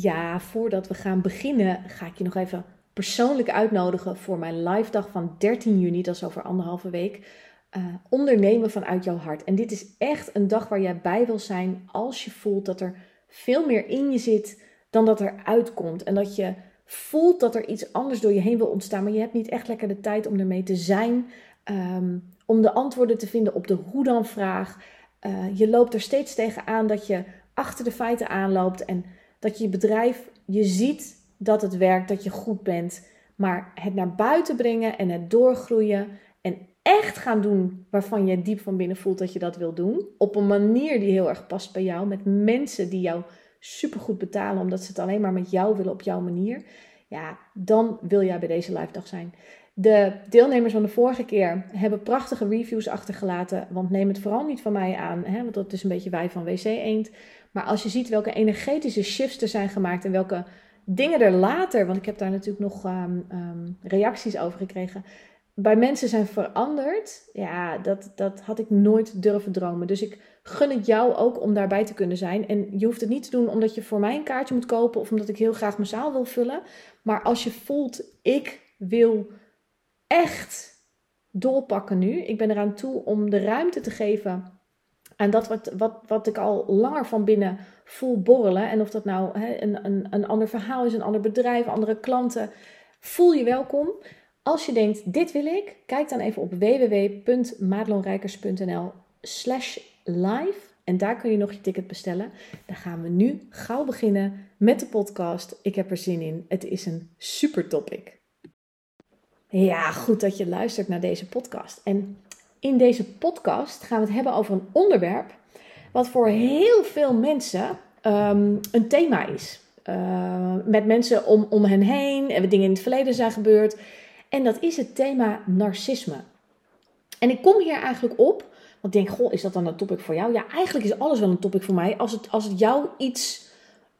Ja, voordat we gaan beginnen, ga ik je nog even persoonlijk uitnodigen voor mijn live dag van 13 juni. Dat is over anderhalve week. Uh, ondernemen vanuit jouw hart. En dit is echt een dag waar jij bij wil zijn als je voelt dat er veel meer in je zit dan dat er uitkomt. En dat je voelt dat er iets anders door je heen wil ontstaan, maar je hebt niet echt lekker de tijd om ermee te zijn. Um, om de antwoorden te vinden op de hoe dan vraag. Uh, je loopt er steeds tegenaan dat je achter de feiten aanloopt en dat je bedrijf, je ziet dat het werkt, dat je goed bent, maar het naar buiten brengen en het doorgroeien en echt gaan doen waarvan je diep van binnen voelt dat je dat wil doen, op een manier die heel erg past bij jou, met mensen die jou supergoed betalen omdat ze het alleen maar met jou willen op jouw manier, ja, dan wil jij bij deze live dag zijn. De deelnemers van de vorige keer hebben prachtige reviews achtergelaten. Want neem het vooral niet van mij aan, hè, want dat is een beetje wij van WC Eend. Maar als je ziet welke energetische shifts er zijn gemaakt en welke dingen er later, want ik heb daar natuurlijk nog um, um, reacties over gekregen, bij mensen zijn veranderd. Ja, dat, dat had ik nooit durven dromen. Dus ik gun het jou ook om daarbij te kunnen zijn. En je hoeft het niet te doen omdat je voor mij een kaartje moet kopen of omdat ik heel graag mijn zaal wil vullen. Maar als je voelt, ik wil echt doorpakken nu. Ik ben eraan toe om de ruimte te geven aan dat wat, wat, wat ik al langer van binnen voel borrelen. En of dat nou hè, een, een, een ander verhaal is, een ander bedrijf, andere klanten. Voel je welkom. Als je denkt, dit wil ik, kijk dan even op www.madelonrijkers.nl slash live. En daar kun je nog je ticket bestellen. Dan gaan we nu gauw beginnen met de podcast. Ik heb er zin in. Het is een super topic. Ja, goed dat je luistert naar deze podcast. En in deze podcast gaan we het hebben over een onderwerp wat voor heel veel mensen um, een thema is. Uh, met mensen om, om hen heen en dingen in het verleden zijn gebeurd. En dat is het thema narcisme. En ik kom hier eigenlijk op, want ik denk, goh, is dat dan een topic voor jou? Ja, eigenlijk is alles wel een topic voor mij als het, als het jou iets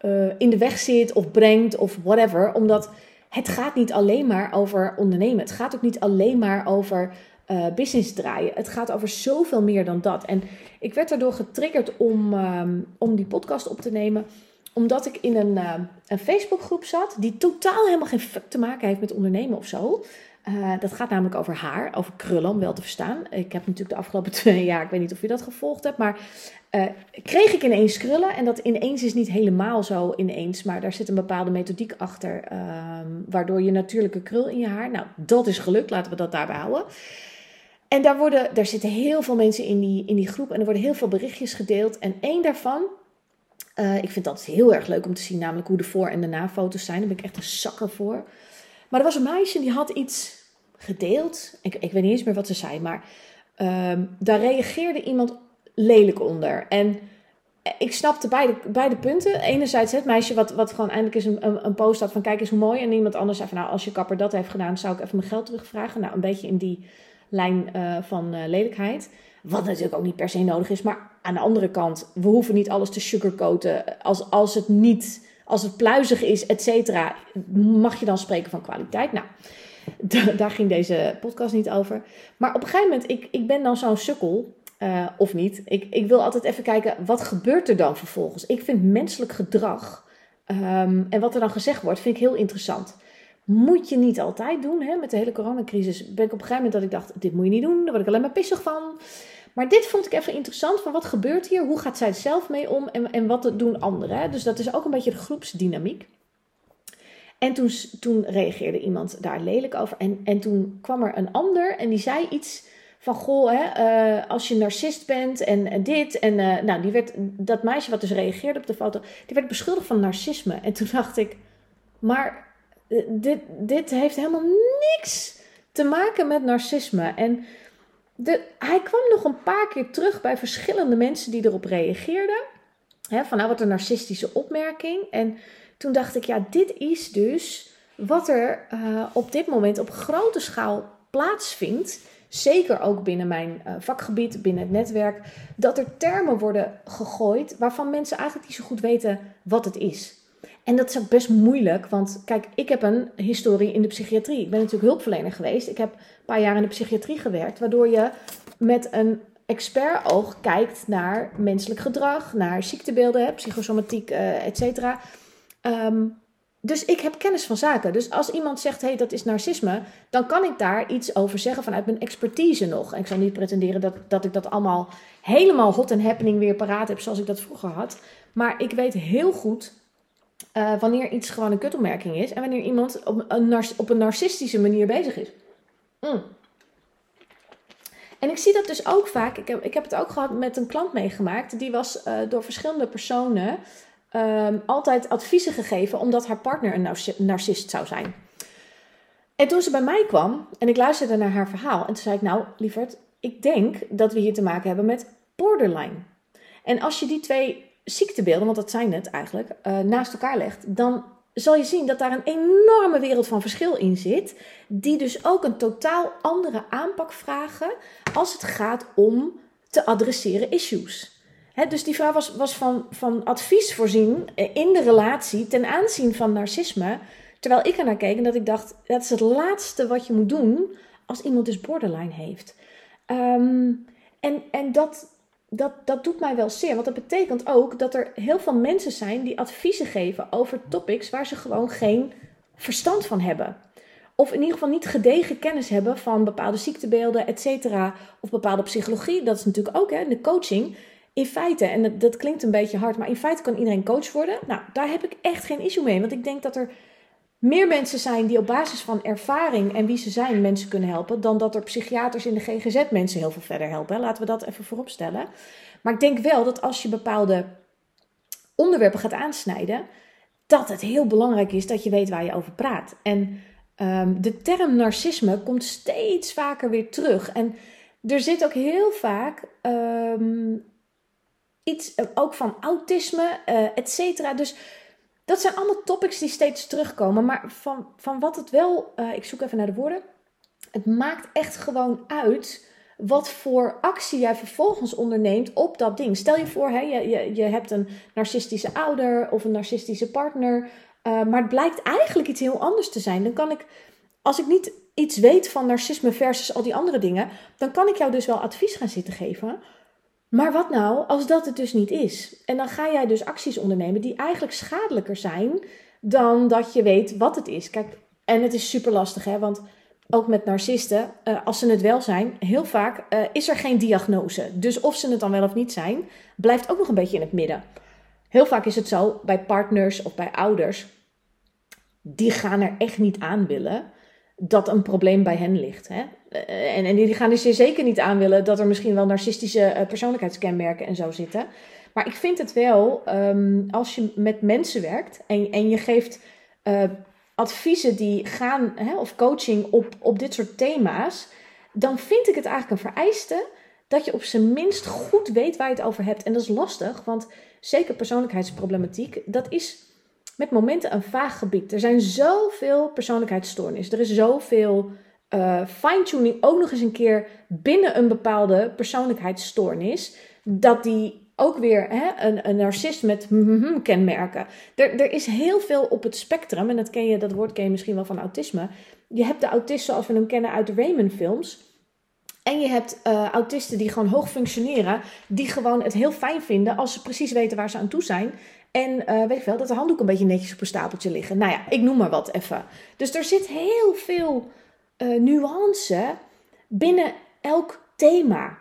uh, in de weg zit of brengt of whatever. Omdat het gaat niet alleen maar over ondernemen. Het gaat ook niet alleen maar over uh, business draaien. Het gaat over zoveel meer dan dat. En ik werd daardoor getriggerd om, um, om die podcast op te nemen omdat ik in een, uh, een Facebookgroep zat die totaal helemaal geen fuck te maken heeft met ondernemen of zo. Uh, dat gaat namelijk over haar, over krullen, om wel te verstaan. Ik heb natuurlijk de afgelopen twee jaar, ik weet niet of je dat gevolgd hebt, maar kreeg ik ineens krullen. En dat ineens is niet helemaal zo ineens, maar daar zit een bepaalde methodiek achter, um, waardoor je natuurlijke krul in je haar. Nou, dat is gelukt, laten we dat daarbij houden. En daar, worden, zitten heel veel mensen in die, in die groep en er worden heel veel berichtjes gedeeld. En één daarvan, uh, ik vind dat heel erg leuk om te zien, namelijk hoe de voor- en de na-foto's zijn. Daar ben ik echt een zakker voor. Maar er was een meisje die had iets gedeeld. Ik, ik weet niet eens meer wat ze zei, maar um, daar reageerde iemand lelijk onder. En ik snapte beide, beide punten. Enerzijds het meisje wat, wat gewoon eindelijk eens een, een, een post had van kijk eens hoe mooi. En iemand anders zei van nou als je kapper dat heeft gedaan zou ik even mijn geld terugvragen. Nou een beetje in die lijn uh, van uh, lelijkheid. Wat natuurlijk ook niet per se nodig is. Maar aan de andere kant, we hoeven niet alles te sugarcoaten. Als, als het niet, als het pluizig is, et cetera, mag je dan spreken van kwaliteit. Nou, daar ging deze podcast niet over. Maar op een gegeven moment, ik, ik ben dan zo'n sukkel. Uh, of niet. Ik, ik wil altijd even kijken, wat gebeurt er dan vervolgens? Ik vind menselijk gedrag um, en wat er dan gezegd wordt, vind ik heel interessant. Moet je niet altijd doen. Hè? Met de hele coronacrisis ben ik op een gegeven moment dat ik dacht, dit moet je niet doen. Daar word ik alleen maar pissig van. Maar dit vond ik even interessant. Van wat gebeurt hier? Hoe gaat zij er zelf mee om? En, en wat doen anderen? Hè? Dus dat is ook een beetje de groepsdynamiek. En toen, toen reageerde iemand daar lelijk over. En, en toen kwam er een ander en die zei iets van goh, hè, uh, als je narcist bent en, en dit. En uh, nou, die werd, dat meisje wat dus reageerde op de foto, die werd beschuldigd van narcisme. En toen dacht ik, maar dit, dit heeft helemaal niks te maken met narcisme. En de, hij kwam nog een paar keer terug bij verschillende mensen die erop reageerden. Hè, van nou, wat een narcistische opmerking. En toen dacht ik, ja, dit is dus wat er op dit moment op grote schaal plaatsvindt zeker ook binnen mijn uh, vakgebied, binnen het netwerk, dat er termen worden gegooid waarvan mensen eigenlijk niet zo goed weten wat het is. En dat is ook best moeilijk, want kijk, ik heb een historie in de psychiatrie. Ik ben natuurlijk hulpverlener geweest. Ik heb een paar jaar in de psychiatrie gewerkt, waardoor je met een expert-oog kijkt naar menselijk gedrag, naar ziektebeelden, psychosomatiek, uh, et cetera. Ehm, dus ik heb kennis van zaken. Dus als iemand zegt, hé, hey, dat is narcisme, dan kan ik daar iets over zeggen vanuit mijn expertise nog. En ik zal niet pretenderen dat, dat ik dat allemaal helemaal hot en happening weer paraat heb zoals ik dat vroeger had. Maar ik weet heel goed uh, wanneer iets gewoon een kutopmerking is en wanneer iemand op een, op een narcistische manier bezig is. Mm. En ik zie dat dus ook vaak. Ik heb, ik heb het ook gehad met een klant meegemaakt. Die was uh, door verschillende personen um, altijd adviezen gegeven omdat haar partner een narcist zou zijn. En toen ze bij mij kwam en ik luisterde naar haar verhaal. En toen zei ik, nou lieverd, ik denk dat we hier te maken hebben met borderline. En als je die twee ziektebeelden, want dat zijn het eigenlijk, uh, naast elkaar legt, dan zal je zien dat daar een enorme wereld van verschil in zit, die dus ook een totaal andere aanpak vragen als het gaat om te adresseren issues. dus die vrouw was, was van, van advies voorzien in de relatie ten aanzien van narcisme. Terwijl ik er naar keek en dat ik dacht, dat is het laatste wat je moet doen als iemand dus borderline heeft. Ehm, en, en dat, dat, dat doet mij wel zeer. Want dat betekent ook dat er heel veel mensen zijn die adviezen geven over topics waar ze gewoon geen verstand van hebben. Of in ieder geval niet gedegen kennis hebben van bepaalde ziektebeelden, et cetera. Of bepaalde psychologie. Dat is natuurlijk ook hè, de coaching. In feite, en dat, dat klinkt een beetje hard, maar in feite kan iedereen coach worden. Nou, daar heb ik echt geen issue mee. Want ik denk dat er meer mensen zijn die op basis van ervaring en wie ze zijn mensen kunnen helpen, dan dat er psychiaters in de GGZ mensen heel veel verder helpen. Laten we dat even voorop stellen. Maar ik denk wel dat als je bepaalde onderwerpen gaat aansnijden, dat het heel belangrijk is dat je weet waar je over praat. En um, de term narcisme komt steeds vaker weer terug. En er zit ook heel vaak um, iets ook van autisme, uh, et cetera. Dus dat zijn allemaal topics die steeds terugkomen. Maar van, van wat het wel, uh, ik zoek even naar de woorden. Het maakt echt gewoon uit wat voor actie jij vervolgens onderneemt op dat ding. Stel je voor, hè, je, je, je hebt een narcistische ouder of een narcistische partner. Uh, maar het blijkt eigenlijk iets heel anders te zijn. Dan kan ik, als ik niet iets weet van narcisme versus al die andere dingen, dan kan ik jou dus wel advies gaan zitten geven. Maar wat nou als dat het dus niet is? En dan ga jij dus acties ondernemen die eigenlijk schadelijker zijn dan dat je weet wat het is. Kijk, en het is super lastig, hè? Want ook met narcisten, uh, als ze het wel zijn, heel vaak uh, is er geen diagnose. Dus of ze het dan wel of niet zijn, blijft ook nog een beetje in het midden. Heel vaak is het zo bij partners of bij ouders, die gaan er echt niet aan willen dat een probleem bij hen ligt. Hè? Eh, en, en die gaan dus zeker niet aan willen dat er misschien wel narcistische uh, persoonlijkheidskenmerken en zo zitten. Maar ik vind het wel, um, als je met mensen werkt en, en je geeft uh, adviezen die gaan, hè, of coaching op, op dit soort thema's, dan vind ik het eigenlijk een vereiste dat je op zijn minst goed weet waar je het over hebt. En dat is lastig, want zeker persoonlijkheidsproblematiek, dat is met momenten een vaag gebied. Er zijn zoveel persoonlijkheidsstoornissen. Er is zoveel uh, fine-tuning ook nog eens een keer binnen een bepaalde persoonlijkheidsstoornis. Dat die ook weer hè, een, een narcist met kenmerken. Er, er is heel veel op het spectrum. En dat, ken je, dat woord ken je misschien wel van autisme. Je hebt de autist zoals we hem kennen uit de Raymond-films. En je hebt uh, autisten die gewoon hoog functioneren, die gewoon het heel fijn vinden als ze precies weten waar ze aan toe zijn. En uh, weet ik wel, dat de handdoek een beetje netjes op een stapeltje liggen. Nou ja, ik noem maar wat even. Dus er zit heel veel uh, nuance binnen elk thema.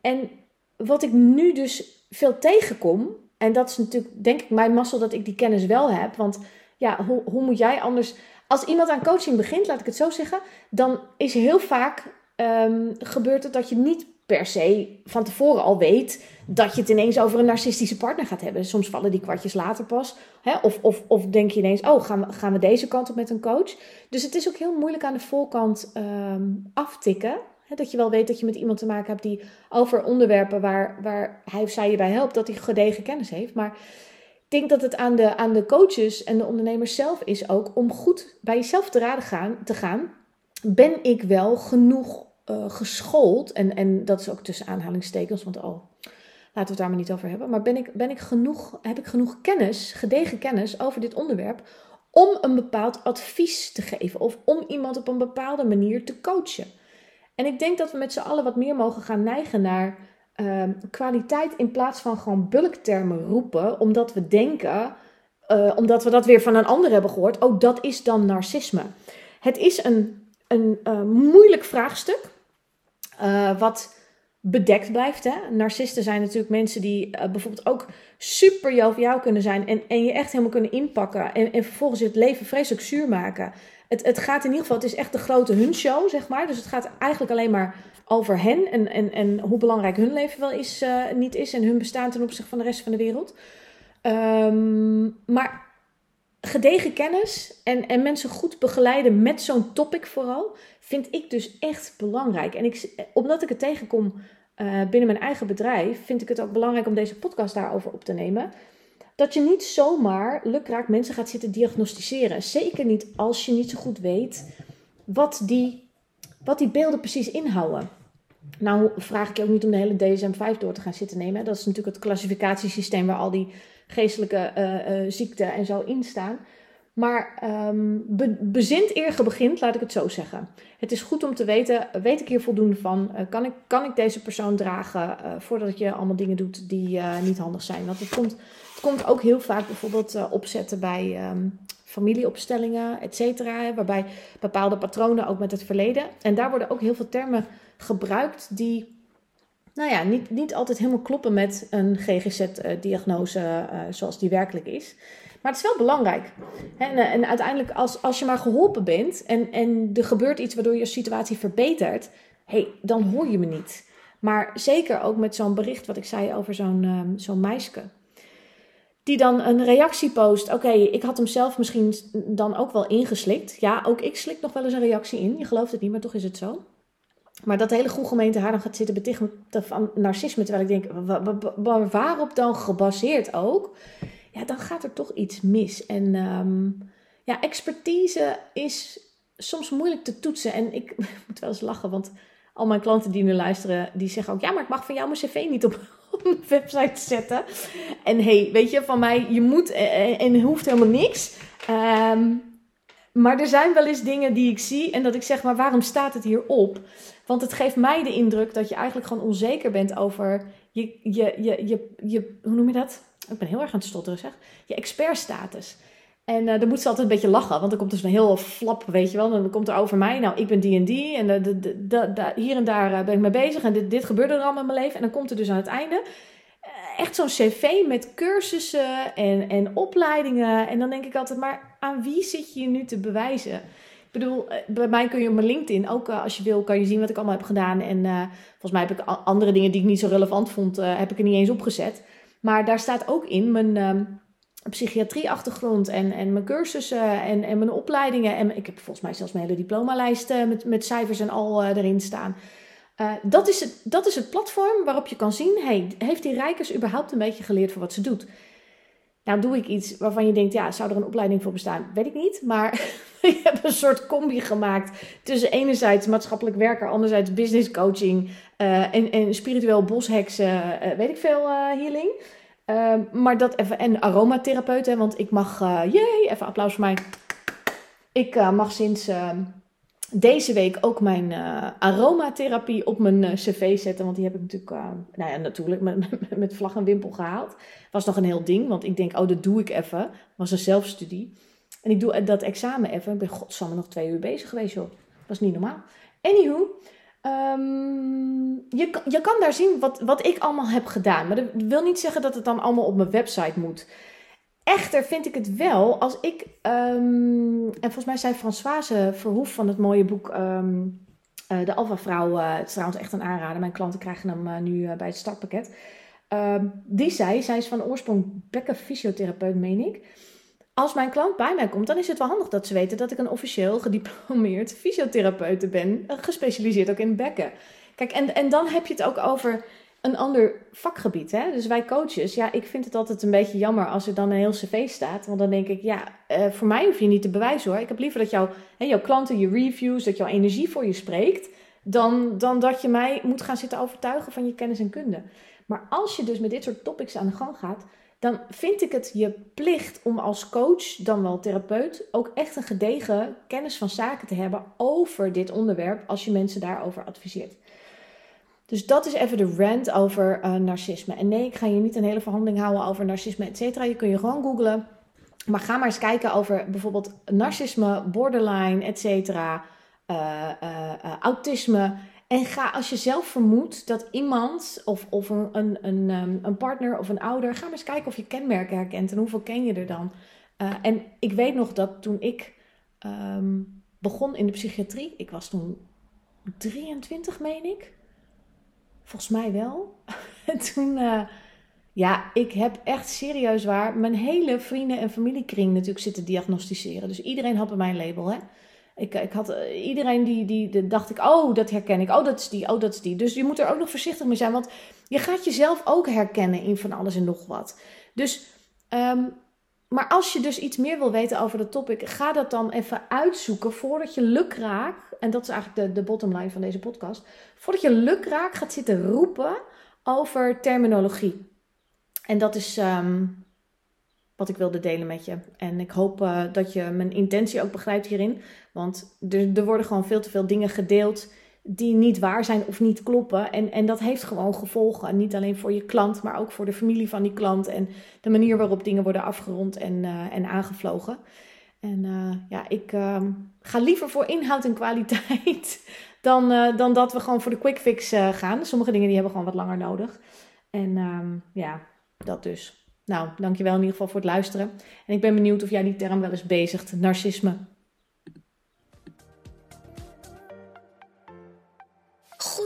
En wat ik nu dus veel tegenkom, en dat is natuurlijk, denk ik, mijn mazzel dat ik die kennis wel heb. Want ja, hoe, hoe moet jij anders. Als iemand aan coaching begint, laat ik het zo zeggen, dan is heel vaak um, gebeurt het dat je niet per se van tevoren al weet dat je het ineens over een narcistische partner gaat hebben. Soms vallen die kwartjes later pas. Hè? Of, of, of denk je ineens, oh, gaan we, gaan we deze kant op met een coach? Dus het is ook heel moeilijk aan de voorkant um, aftikken. Hè? Dat je wel weet dat je met iemand te maken hebt die over onderwerpen waar, waar hij of zij je bij helpt, dat hij gedegen kennis heeft. Maar ik denk dat het aan de, aan de coaches en de ondernemers zelf is ook om goed bij jezelf te raden gaan, te gaan. Ben ik wel genoeg uh, geschoold, en, en dat is ook tussen aanhalingstekens, want oh, laten we het daar maar niet over hebben. Maar ben ik, ben ik genoeg, heb ik genoeg kennis, gedegen kennis over dit onderwerp om een bepaald advies te geven of om iemand op een bepaalde manier te coachen? En ik denk dat we met z'n allen wat meer mogen gaan neigen naar uh, kwaliteit in plaats van gewoon bulktermen roepen, omdat we denken uh, omdat we dat weer van een ander hebben gehoord, oh, dat is dan narcisme. Het is een, een uh, moeilijk vraagstuk, uh, wat bedekt blijft. Hè? Narcisten zijn natuurlijk mensen die bijvoorbeeld ook super joviaal kunnen zijn en, en je echt helemaal kunnen inpakken en, en vervolgens het leven vreselijk zuur maken. Het, het gaat in ieder geval, het is echt de grote hun show, zeg maar. Dus het gaat eigenlijk alleen maar over hen en, en, en hoe belangrijk hun leven wel is, niet is en hun bestaan ten opzichte van de rest van de wereld. Um, maar gedegen kennis en, en mensen goed begeleiden met zo'n topic vooral, vind ik dus echt belangrijk. En ik, omdat ik het tegenkom uh, binnen mijn eigen bedrijf, vind ik het ook belangrijk om deze podcast daarover op te nemen. Dat je niet zomaar lukraak mensen gaat zitten diagnosticeren. Zeker niet als je niet zo goed weet wat die, wat die beelden precies inhouden. Nou vraag ik je ook niet om de hele DSM-5 door te gaan zitten nemen. Dat is natuurlijk het klassificatiesysteem waar al die geestelijke uh, ziekten en zo instaan. Maar um, be, bezint eer ge begint, laat ik het zo zeggen. Het is goed om te weten, weet ik hier voldoende van? Uh, kan, ik, kan ik deze persoon dragen voordat je allemaal dingen doet die niet handig zijn? Want het komt, het komt ook heel vaak bijvoorbeeld opzetten bij um, familieopstellingen, et cetera. Waarbij bepaalde patronen ook met het verleden. En daar worden ook heel veel termen gebruikt die nou ja, niet, niet altijd helemaal kloppen met een GGZ-diagnose uh, zoals die werkelijk is. Maar het is wel belangrijk. En, eh, en uiteindelijk, als, als je maar geholpen bent en, en er gebeurt iets waardoor je situatie verbetert, hey, dan hoor je me niet. Maar zeker ook met zo'n bericht wat ik zei over zo'n um, zo'n meisje. Die dan een reactie post. Oké, ik had hem zelf misschien dan ook wel ingeslikt. Ja, ook ik slik nog wel eens een reactie in. Je gelooft het niet, maar toch is het zo. Maar dat de hele goede gemeente haar dan gaat zitten betichten van narcisme. Terwijl ik denk, waarop dan gebaseerd ook? Ja, dan gaat er toch iets mis. En um, ja, expertise is soms moeilijk te toetsen. En ik moet wel eens lachen, want al mijn klanten die nu luisteren, die zeggen ook... Ja, maar ik mag van jou mijn cv niet op, op mijn website zetten. En hey, weet je, van mij, je moet en, en hoeft helemaal niks. Um, maar er zijn wel eens dingen die ik zie en dat ik zeg, maar waarom staat het hier op? Want het geeft mij de indruk dat je eigenlijk gewoon onzeker bent over je, je, je, je, je hoe noem je dat? Ik ben heel erg aan het stotteren zeg. Je expertstatus. En uh, dan moet ze altijd een beetje lachen, want dan komt dus een heel flap, weet je wel. Dan komt er over mij, nou, ik ben die en die. En de, de, de, hier en daar eh, ben ik mee bezig. En dit, dit gebeurde er allemaal in mijn leven. En dan komt er dus aan het einde eh, echt zo'n cv met cursussen en, en opleidingen. En dan denk ik altijd, maar aan wie zit je nu te bewijzen? Ik bedoel, eh, bij mij kun je op mijn LinkedIn ook, eh, als je wil, kan je zien wat ik allemaal heb gedaan. En uh, volgens mij heb ik andere dingen die ik niet zo relevant vond, uh, heb ik er niet eens opgezet. Maar daar staat ook in mijn uh, psychiatrieachtergrond en, en mijn cursussen en, en mijn opleidingen. En ik heb volgens mij zelfs mijn hele diplomalijst met, met cijfers en al erin staan. dat, is het, dat is het platform waarop je kan zien, hey, heeft die Rijkers überhaupt een beetje geleerd voor wat ze doet? Nou, doe ik iets waarvan je denkt, ja, zou er een opleiding voor bestaan? Weet ik niet. Maar je hebt een soort combi gemaakt tussen enerzijds maatschappelijk werker, anderzijds business coaching uh, en, en spiritueel bosheksen, uh, weet ik veel, uh, healing. Ehm, maar dat even, en aromatherapeuten, want ik mag, jee, even applaus voor mij. Ik mag sinds ehm, deze week ook mijn aromatherapie op mijn cv zetten. Want die heb ik natuurlijk, nou ja, natuurlijk met, met, vlag en wimpel gehaald. Was nog een heel ding, want ik denk, oh, dat doe ik even. Was een zelfstudie. En ik doe dat examen even. Ik ben godsamme nog twee uur bezig geweest, joh. Was niet normaal. Anywho, um, je, je kan daar zien wat, wat ik allemaal heb gedaan. Maar dat wil niet zeggen dat het dan allemaal op mijn website moet. Echter vind ik het wel, als ik, um, en volgens mij zei Françoise Verhoef van het mooie boek um, uh, De Alpha Vrouw, uh, het is trouwens echt een aanrader, mijn klanten krijgen hem uh, nu bij het startpakket. Die zei, zij is van oorsprong bekken fysiotherapeut, meen ik. Als mijn klant bij mij komt, dan is het wel handig dat ze weten dat ik een officieel gediplomeerd fysiotherapeut ben, gespecialiseerd ook in bekken. Kijk, en, en dan heb je het ook over een ander vakgebied. Hè? Dus wij coaches, ja, ik vind het altijd een beetje jammer als er dan een heel cv staat. Want dan denk ik, ja, uh, voor mij hoef je niet te bewijzen hoor. Ik heb liever dat jou, hè, jouw klanten, je reviews, dat jouw energie voor je spreekt. Dan, dan dat je mij moet gaan zitten overtuigen van je kennis en kunde. Maar als je dus met dit soort topics aan de gang gaat, dan vind ik het je plicht om als coach, dan wel therapeut, ook echt een gedegen kennis van zaken te hebben over dit onderwerp als je mensen daarover adviseert. Dus dat is even de rant over uh, narcisme. En nee, ik ga je niet een hele verhandeling houden over narcisme, et cetera. Je kun je gewoon googlen. Maar ga maar eens kijken over bijvoorbeeld narcisme, borderline, et cetera, uh, autisme. En ga als je zelf vermoedt dat iemand of, of een, een, een, ehm, een partner of een ouder, ga maar eens kijken of je kenmerken herkent en hoeveel ken je er dan. en ik weet nog dat toen ik ehm, begon in de psychiatrie, ik was toen 23, meen ik. Volgens mij wel. en toen, uh, ja, ik heb echt serieus waar mijn hele vrienden- en familiekring natuurlijk zitten diagnosticeren. Dus iedereen had bij mij een label, hè. Ik, ik had uh, iedereen die, die, dacht ik, oh, dat herken ik. Oh, dat is die, oh, dat is die. Dus je moet er ook nog voorzichtig mee zijn, want je gaat jezelf ook herkennen in van alles en nog wat. Dus um, maar als je dus iets meer wil weten over dat topic, ga dat dan even uitzoeken voordat je lukraak, en dat is eigenlijk de, de bottom line van deze podcast, voordat je lukraak gaat zitten roepen over terminologie. En dat is um, wat ik wilde delen met je. En ik hoop uh, dat je mijn intentie ook begrijpt hierin, want er, er worden gewoon veel te veel dingen gedeeld die niet waar zijn of niet kloppen. En, en dat heeft gewoon gevolgen. Niet alleen voor je klant, maar ook voor de familie van die klant. En de manier waarop dingen worden afgerond en, uh, en aangevlogen. En uh, ja, ik uh, ga liever voor inhoud en kwaliteit dan, uh, dan dat we gewoon voor de quick fix gaan. Sommige dingen die hebben gewoon wat langer nodig. En ehm, ja, dat dus. Nou, dankjewel in ieder geval voor het luisteren. En ik ben benieuwd of jij die term wel eens bezigt, narcisme.